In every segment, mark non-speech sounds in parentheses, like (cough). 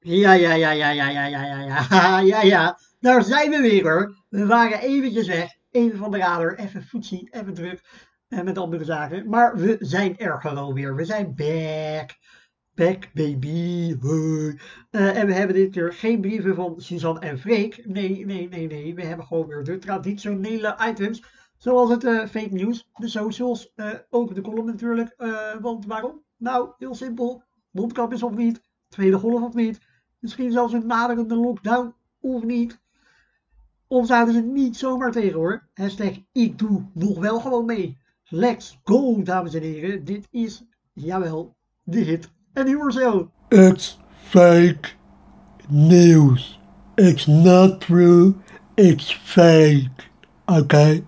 Ja, ja, ja, ja, ja, ja, ja, ja, (laughs) ja, ja. Daar zijn we weer hoor. We waren eventjes weg. Even van de radar, even voetzie, even druk. En met andere zaken. Maar we zijn er gewoon weer. We zijn back. Back, baby. Eh, en we hebben dit keer geen brieven van Suzanne en Freek. Nee, nee, nee, nee. We hebben gewoon weer de traditionele items. Zoals het eh, fake news, de socials, eh, ook de column natuurlijk. Eh, want waarom? Nou, heel simpel. Mondkapjes of niet? Tweede golf of niet? Misschien zelfs een naderende lockdown of niet? Of zouden ze niet zomaar tegen hoor? Hashtag ik doe nog wel gewoon mee. Let's go, dames en heren. Dit is, jawel, de hit en humor show. It's fake news. It's not true. It's fake. Okay?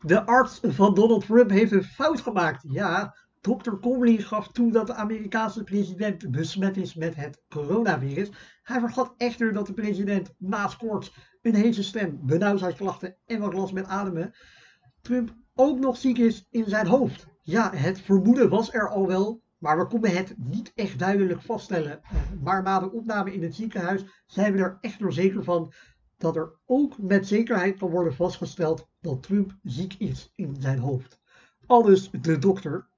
De arts van Donald Trump heeft een fout gemaakt. Ja, Dr. Comley gaf toe dat de Amerikaanse president besmet is met het coronavirus. Hij vergat echter dat de president naast koorts, een hete stem, benauwdheidsklachten en wat last met ademen, Trump ook nog ziek is in zijn hoofd. Ja, het vermoeden was er al wel, maar we konden het niet echt duidelijk vaststellen. Maar na de opname in het ziekenhuis zijn we er echter zeker van dat er ook met zekerheid kan worden vastgesteld dat Trump ziek is in zijn hoofd. Aldus de dokter.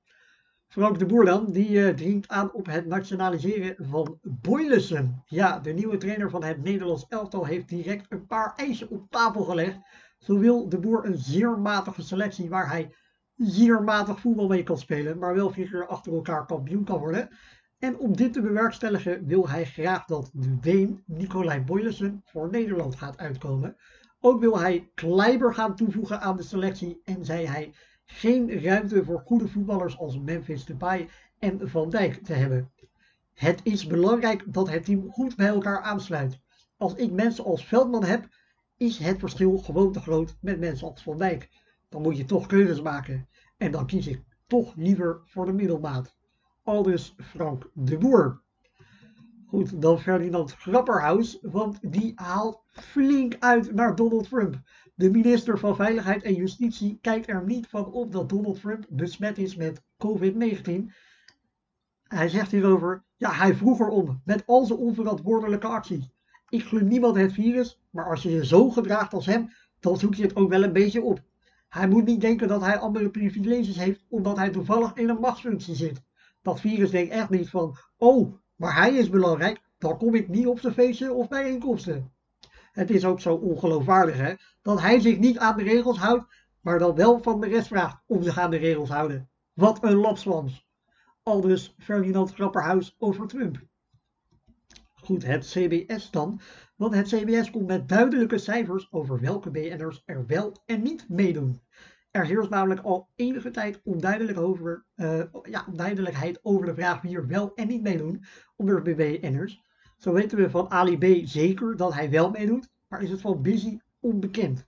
Frank de Boer dan, die uh, dringt aan op het nationaliseren van Boylussen. Ja, de nieuwe trainer van het Nederlands elftal heeft direct een paar eisen op tafel gelegd. Zo wil de Boer een zeer matige selectie waar hij zeer matig voetbal mee kan spelen, maar wel keer achter elkaar kampioen kan worden. En om dit te bewerkstelligen wil hij graag dat de Deen Nicolai Boylussen voor Nederland gaat uitkomen. Ook wil hij Kleiber gaan toevoegen aan de selectie en zei hij geen ruimte voor goede voetballers als Memphis Depay en Van Dijk te hebben. Het is belangrijk dat het team goed bij elkaar aansluit. Als ik mensen als Veldman heb, is het verschil gewoon te groot met mensen als Van Dijk. Dan moet je toch keuzes maken. En dan kies ik toch liever voor de middelmaat. Aldus Frank de Boer. Goed, dan Ferdinand Grapperhaus, want die haalt flink uit naar Donald Trump. De minister van Veiligheid en Justitie kijkt er niet van op dat Donald Trump besmet is met COVID-19. Hij zegt hierover, ja, hij vroeg erom met al zijn onverantwoordelijke acties. Ik gun niemand het virus, maar als je je zo gedraagt als hem, dan zoek je het ook wel een beetje op. Hij moet niet denken dat hij andere privileges heeft omdat hij toevallig in een machtsfunctie zit. Dat virus denkt echt niet van, oh, maar hij is belangrijk, dan kom ik niet op zijn feestje of bijeenkomsten. Het is ook zo ongeloofwaardig hè, dat hij zich niet aan de regels houdt, maar dan wel van de rest vraagt om zich aan de regels houden. Wat een lapswans. Aldus Ferdinand Grapperhaus over Trump. Goed, het CBS dan. Want het CBS komt met duidelijke cijfers over welke BN'ers er wel en niet meedoen. Er heerst namelijk al enige tijd onduidelijk over, uh, ja, onduidelijkheid over de vraag wie er wel en niet meedoen onder de BN'ers. Zo weten we van Ali B zeker dat hij wel meedoet, maar is het van Busy onbekend.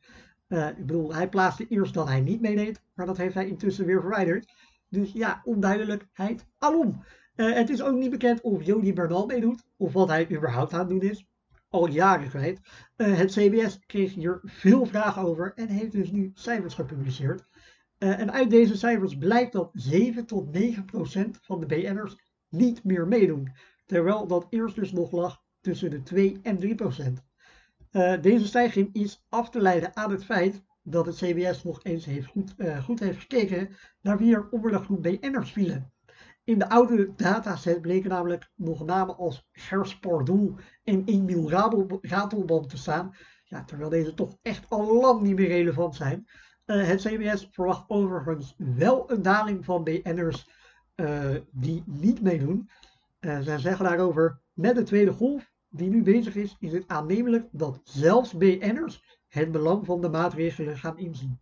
Uh, ik bedoel, hij plaatste eerst dat hij niet meedeed, maar dat heeft hij intussen weer verwijderd. Dus ja, onduidelijkheid alom. Uh, het is ook niet bekend of Jody Bernal meedoet, of wat hij überhaupt aan het doen is. Al jaren kwijt. Uh, het CBS kreeg hier veel vragen over en heeft dus nu cijfers gepubliceerd. En uit deze cijfers blijkt dat 7 tot 9 procent van de BN'ers niet meer meedoen. Terwijl dat eerst dus nog lag tussen de 2 en 3 procent. deze stijging is af te leiden aan het feit dat het CBS nog eens heeft goed, goed heeft gekeken naar wie er onder de groep BN'ers vielen. In de oude dataset bleken namelijk nog namen als Gers Pardoel en Emiel Ratelband te staan. Ja, terwijl deze toch echt al lang niet meer relevant zijn. Uh, het CBS verwacht overigens wel een daling van BN'ers uh, die niet meedoen. Uh, zij zeggen daarover, met de tweede golf die nu bezig is, is het aannemelijk dat zelfs BN'ers het belang van de maatregelen gaan inzien.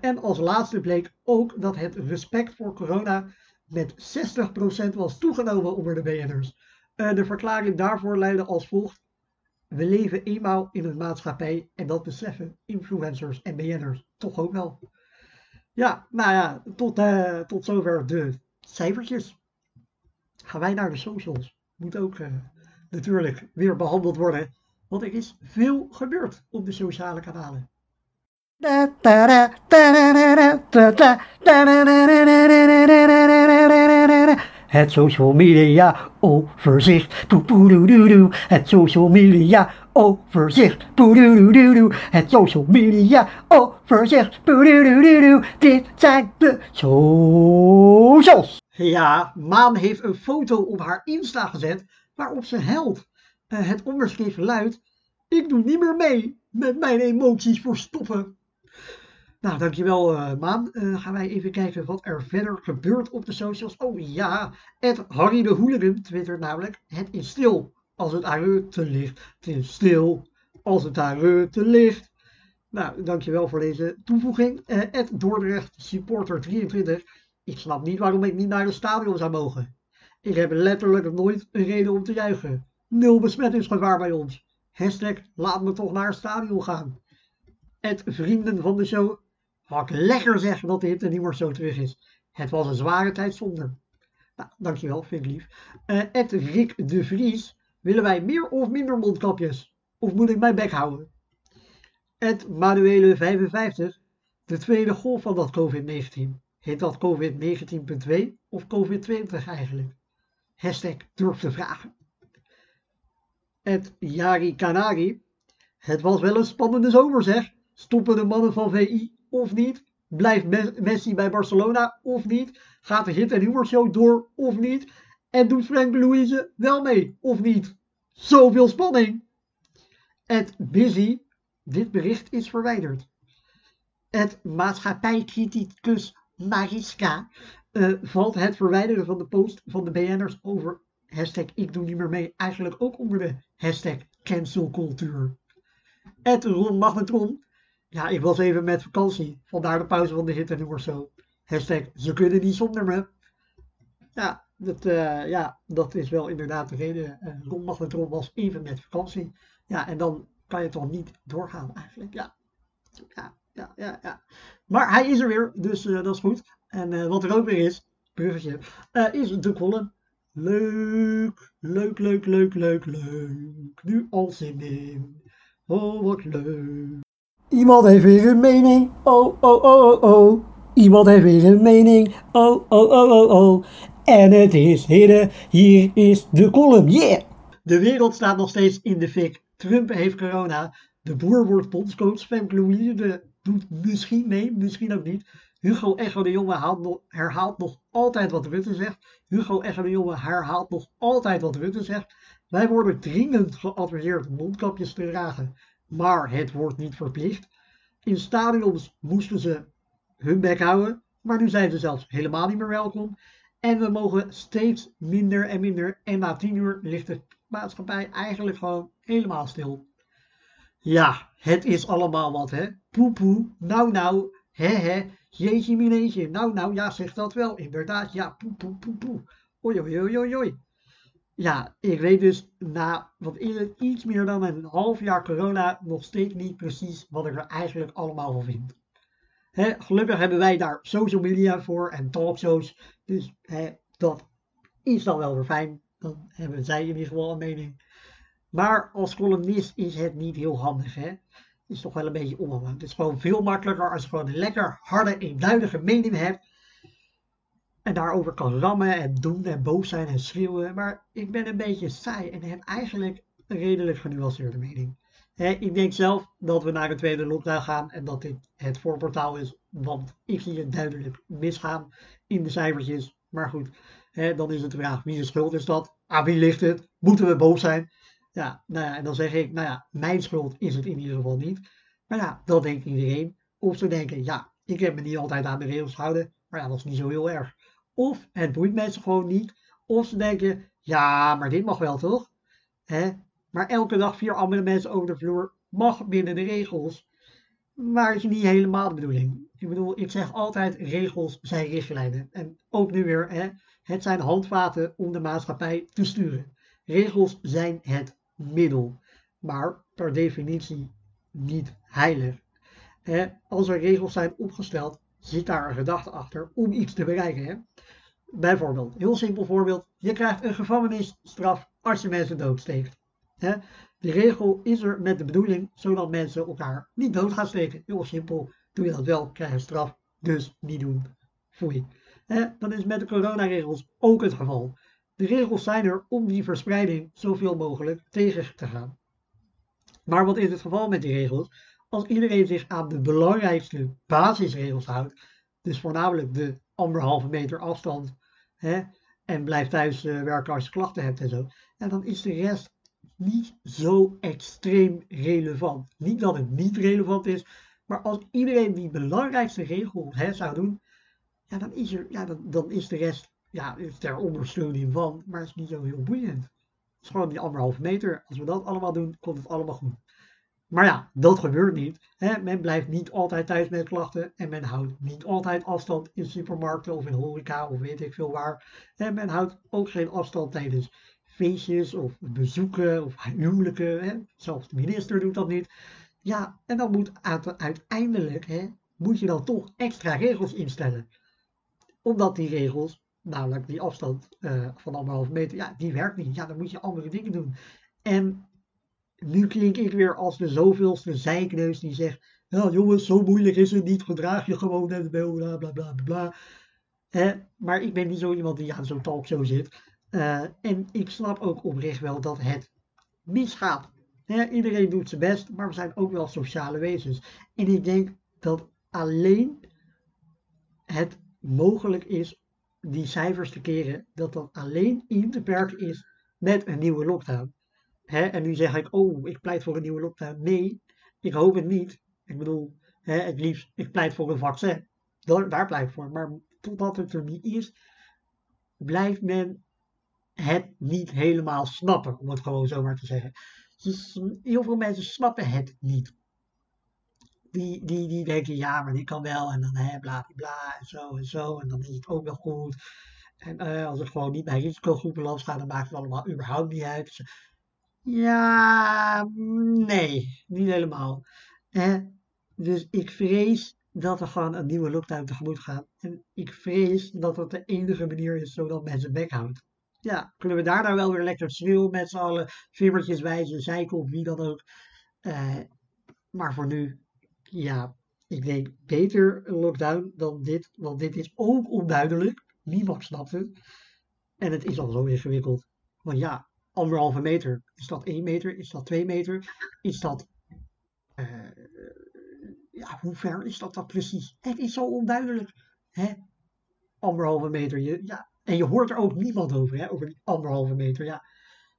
en als laatste bleek ook dat het respect voor corona met 60% was toegenomen onder de BN'ers. Uh, de verklaring daarvoor luidde als volgt. We leven eenmaal in een maatschappij en dat beseffen influencers en BN'ers toch ook wel. Ja, nou ja, tot, uh, tot zover de cijfertjes. Gaan wij naar de socials. Moet ook uh, natuurlijk weer behandeld worden, want er is veel gebeurd op de sociale kanalen. Het social media overzicht. Het social media overzicht. Het social media overzicht. Dit zijn de socials. Ja, Maan heeft een foto op haar Insta gezet waarop ze huilt. Eh, het onderschrift luidt: Ik doe niet meer mee met mijn emoties verstoppen. Nou, dankjewel uh, Maan. Uh, gaan wij even kijken wat er verder gebeurt op de socials. Oh ja, Ed Harry de Hooligan twittert namelijk: Het is stil als het aan Rutte ligt. Het is stil als het aan Rutte ligt. Nou, dankjewel voor deze toevoeging. Ed Dordrecht supporter 23. Ik snap niet waarom ik niet naar het stadion zou mogen. Ik heb letterlijk nooit een reden om te juichen. Nul besmettingsgevaar bij ons. Hashtag laat me toch naar het stadion gaan. Het vrienden van de show. Ik lekker zeggen dat de hitte niet meer zo terug is. Het was een zware tijd zonder. Nou, dankjewel, vind ik lief. Uh, Ed Rick de Vries. Willen wij meer of minder mondkapjes? Of moet ik mijn bek houden? Ed Manuele 55. De tweede golf van dat COVID-19. Heet dat COVID-19.2 of COVID-20 eigenlijk? Hashtag durf te vragen. Het Yari Kanari. Het was wel een spannende zomer zeg. Stoppen de mannen van VI of niet? Blijft Messi bij Barcelona of niet? Gaat de Hit en Humor Show door of niet? En doet Frank Louise wel mee of niet? Zoveel spanning! Het Busy. Dit bericht is verwijderd. Het maatschappijcriticus Mariska uh, valt het verwijderen van de post van de BN'ers over hashtag ik doe niet meer mee eigenlijk ook onder de hashtag cancelcultuur. Het Ron Magnetron. Ja, ik was even met vakantie. Vandaar de pauze van de hit en of zo. Hashtag ze kunnen niet zonder me. Ja, dat, uh, ja, dat is wel inderdaad de reden. Uh, Ron Magnetron was even met vakantie. Ja, en dan kan je toch niet doorgaan eigenlijk. Ja, ja, ja. ja. Maar hij is er weer, dus uh, dat is goed. En uh, wat er ook weer is, bruggetje, uh, is de column. Leuk, leuk, leuk, leuk, leuk, leuk. Nu al zin in. Oh, wat leuk. Iemand heeft weer een mening. Oh, oh, oh, oh, oh. Iemand heeft weer een mening. Oh, oh, oh, oh, oh. En het is, heren, hier is de column. Yeah! De wereld staat nog steeds in de fik. Trump heeft corona. De boer wordt bondscoach. Femke Louise doet misschien mee, misschien ook niet. Hugo Echo de Jonge herhaalt nog altijd wat Rutte zegt. Hugo Echo de Jonge herhaalt nog altijd wat Rutte zegt. Wij worden dringend geadviseerd mondkapjes te dragen, maar het wordt niet verplicht. In stadions moesten ze hun bek houden, maar nu zijn ze zelfs helemaal niet meer welkom. En we mogen steeds minder en minder. En na tien uur ligt de maatschappij eigenlijk gewoon helemaal stil. Ja, het is allemaal wat, hè? Poepoe, nou nou, hè hè, jeetje mineetje. Nou nou, ja, zeg dat wel. Inderdaad, ja, poe poe poe poe. Oei oei oei oei oei. Ja, ik weet dus na, wat iets meer dan een half jaar corona nog steeds niet precies wat ik er eigenlijk allemaal van vind. Gelukkig hebben wij daar social media voor en talkshows. Dus dat is dan wel weer fijn. Dan hebben zij in ieder geval een mening. Maar als columnist is het niet heel handig, hè. Is toch wel een beetje onhandig. Het is gewoon veel makkelijker als je gewoon een lekker harde, eenduidige mening hebt. En daarover kan rammen en doen en boos zijn en schreeuwen. Maar ik ben een beetje saai en heb eigenlijk een redelijk genuanceerde mening. ik denk zelf dat we naar een tweede lockdown gaan en dat dit het voorportaal is. Want ik zie het duidelijk misgaan in de cijfertjes. Maar goed, dan is het de vraag, wie de schuld is dat? Aan wie ligt het? Moeten we boos zijn? Ja, nou ja, en dan zeg ik, nou ja, mijn schuld is het in ieder geval niet. Maar ja, dat denkt iedereen. Of ze denken, ja, ik heb me niet altijd aan de regels gehouden, maar ja, dat is niet zo heel erg. Of het boeit mensen gewoon niet. Of ze denken, ja, maar dit mag wel toch? Hè? Maar elke dag vier andere mensen over de vloer mag binnen de regels. Maar is niet helemaal de bedoeling. Ik bedoel, ik zeg altijd, regels zijn richtlijnen. En ook nu weer, hè, het zijn handvaten om de maatschappij te sturen. Regels zijn het middel, maar per definitie niet heilig. als er regels zijn opgesteld, zit daar een gedachte achter om iets te bereiken. Bijvoorbeeld, heel simpel voorbeeld, je krijgt een gevangenisstraf als je mensen doodsteekt. Hè? De regel is er met de bedoeling zodat mensen elkaar niet dood gaan steken. Heel simpel, doe je dat wel, krijg je straf, dus niet doen. Foei. Dat is met de coronaregels ook het geval. De regels zijn er om die verspreiding zoveel mogelijk tegen te gaan. Maar wat is het geval met die regels? Als iedereen zich aan de belangrijkste basisregels houdt, dus voornamelijk de anderhalve meter afstand, hè, en blijf thuis uh, werken als je klachten hebt en zo, en dan is de rest niet zo extreem relevant. Niet dat het niet relevant is, maar als iedereen die belangrijkste regel hè, zou doen, ja, dan, is er, ja, dan, dan is de rest ja, ter ondersteuning van, maar het is niet zo heel boeiend. Het is gewoon die anderhalve meter. Als we dat allemaal doen, komt het allemaal goed. Maar ja, dat gebeurt niet. Hè? Men blijft niet altijd thuis met klachten en men houdt niet altijd afstand in supermarkten of in horeca of weet ik veel waar. En men houdt ook geen afstand tijdens feestjes of bezoeken of huwelijken. Hè? Zelfs de minister doet dat niet. Ja, en dan moet uiteindelijk, hè, moet je dan toch extra regels instellen. Omdat die regels, namelijk die afstand uh, van anderhalve meter, ja, die werkt niet. Ja, dan moet je andere dingen doen. En nu klink ik weer als de zoveelste zijkneus die zegt, ja jongens, zo moeilijk is het niet, gedraag je gewoon en bla bla bla bla maar ik ben niet zo iemand die aan zo'n talkshow zit. Uh, en ik snap ook oprecht wel dat het misgaat. iedereen doet zijn best, maar we zijn ook wel sociale wezens. En ik denk dat alleen het mogelijk is die cijfers te keren, dat dat alleen in te perken is met een nieuwe lockdown. En nu zeg ik, oh, ik pleit voor een nieuwe lockdown. Nee, ik hoop het niet. Ik bedoel, hè, het liefst, ik pleit voor een vaccin. Daar, daar pleit ik voor. Maar totdat het er niet is, blijft men het niet helemaal snappen, om het gewoon zo maar te zeggen. Dus heel veel mensen snappen het niet. Die, die, denken, ja, maar die kan wel, en dan hè, bla bla en zo en zo, en dan is het ook wel goed. En uh, als het gewoon niet bij risicogroepen langs gaat, dan maakt het allemaal überhaupt niet uit. Ja, nee, niet helemaal. Dus ik vrees dat er gewoon een nieuwe lockdown tegemoet gaat. En ik vrees dat dat de enige manier is zodat mensen bek houdt. Ja, kunnen we daar nou wel weer lekker schreeuwen met z'n allen, vimmertjes wijzen, zeiken of wie dan ook. Uh, maar voor nu, ja, ik denk beter een lockdown dan dit, want dit is ook onduidelijk. Niemand snapt het. En het is al zo ingewikkeld. Want ja, anderhalve meter. Is dat 1 meter? Is dat 2 meter? Is dat. Uh, ja, hoe ver is dat dan precies? Het is zo onduidelijk. Hè? Anderhalve meter. Ja. En je hoort er ook niemand over, hè? over die anderhalve meter. Ja.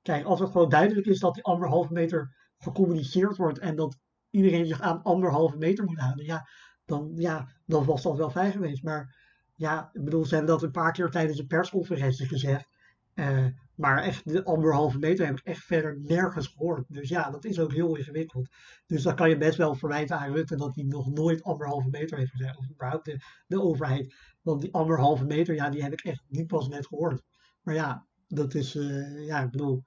Kijk, als het gewoon duidelijk is dat die anderhalve meter gecommuniceerd wordt en dat iedereen zich aan anderhalve meter moet houden, ja, dan, ja, dan was dat wel fijn geweest. Maar ja, ik bedoel, ze hebben dat een paar keer tijdens een persconferentie gezegd. Uh, maar echt de anderhalve meter heb ik echt verder nergens gehoord. Dus ja, dat is ook heel ingewikkeld. Dus dan kan je best wel verwijten aan Rutte dat hij nog nooit anderhalve meter heeft gezegd. Of überhaupt de, de overheid. Want die anderhalve meter, ja, die heb ik echt niet pas net gehoord. Maar ja, dat is, uh, ja, ik bedoel,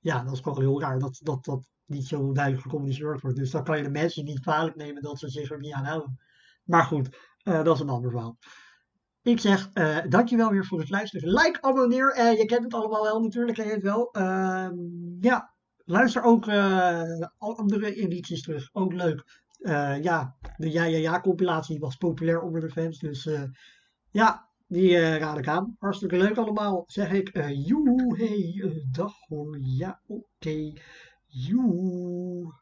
ja, dat is gewoon heel raar dat dat, dat niet zo duidelijk gecommuniceerd wordt. Dus dan kan je de mensen niet kwalijk nemen dat ze zich er niet aan houden. Maar goed, uh, dat is een ander verhaal. Ik zeg uh, dankjewel weer voor het luisteren. Like, abonneer. Uh, je kent het allemaal wel, natuurlijk ken het wel. Ja, luister ook andere edities terug. Ook leuk. ja, de Ja Ja Ja compilatie was populair onder de fans. Dus ja, die raad ik aan. Hartstikke leuk allemaal. Zeg ik, joe, hey, dag hoor. Ja, oké. you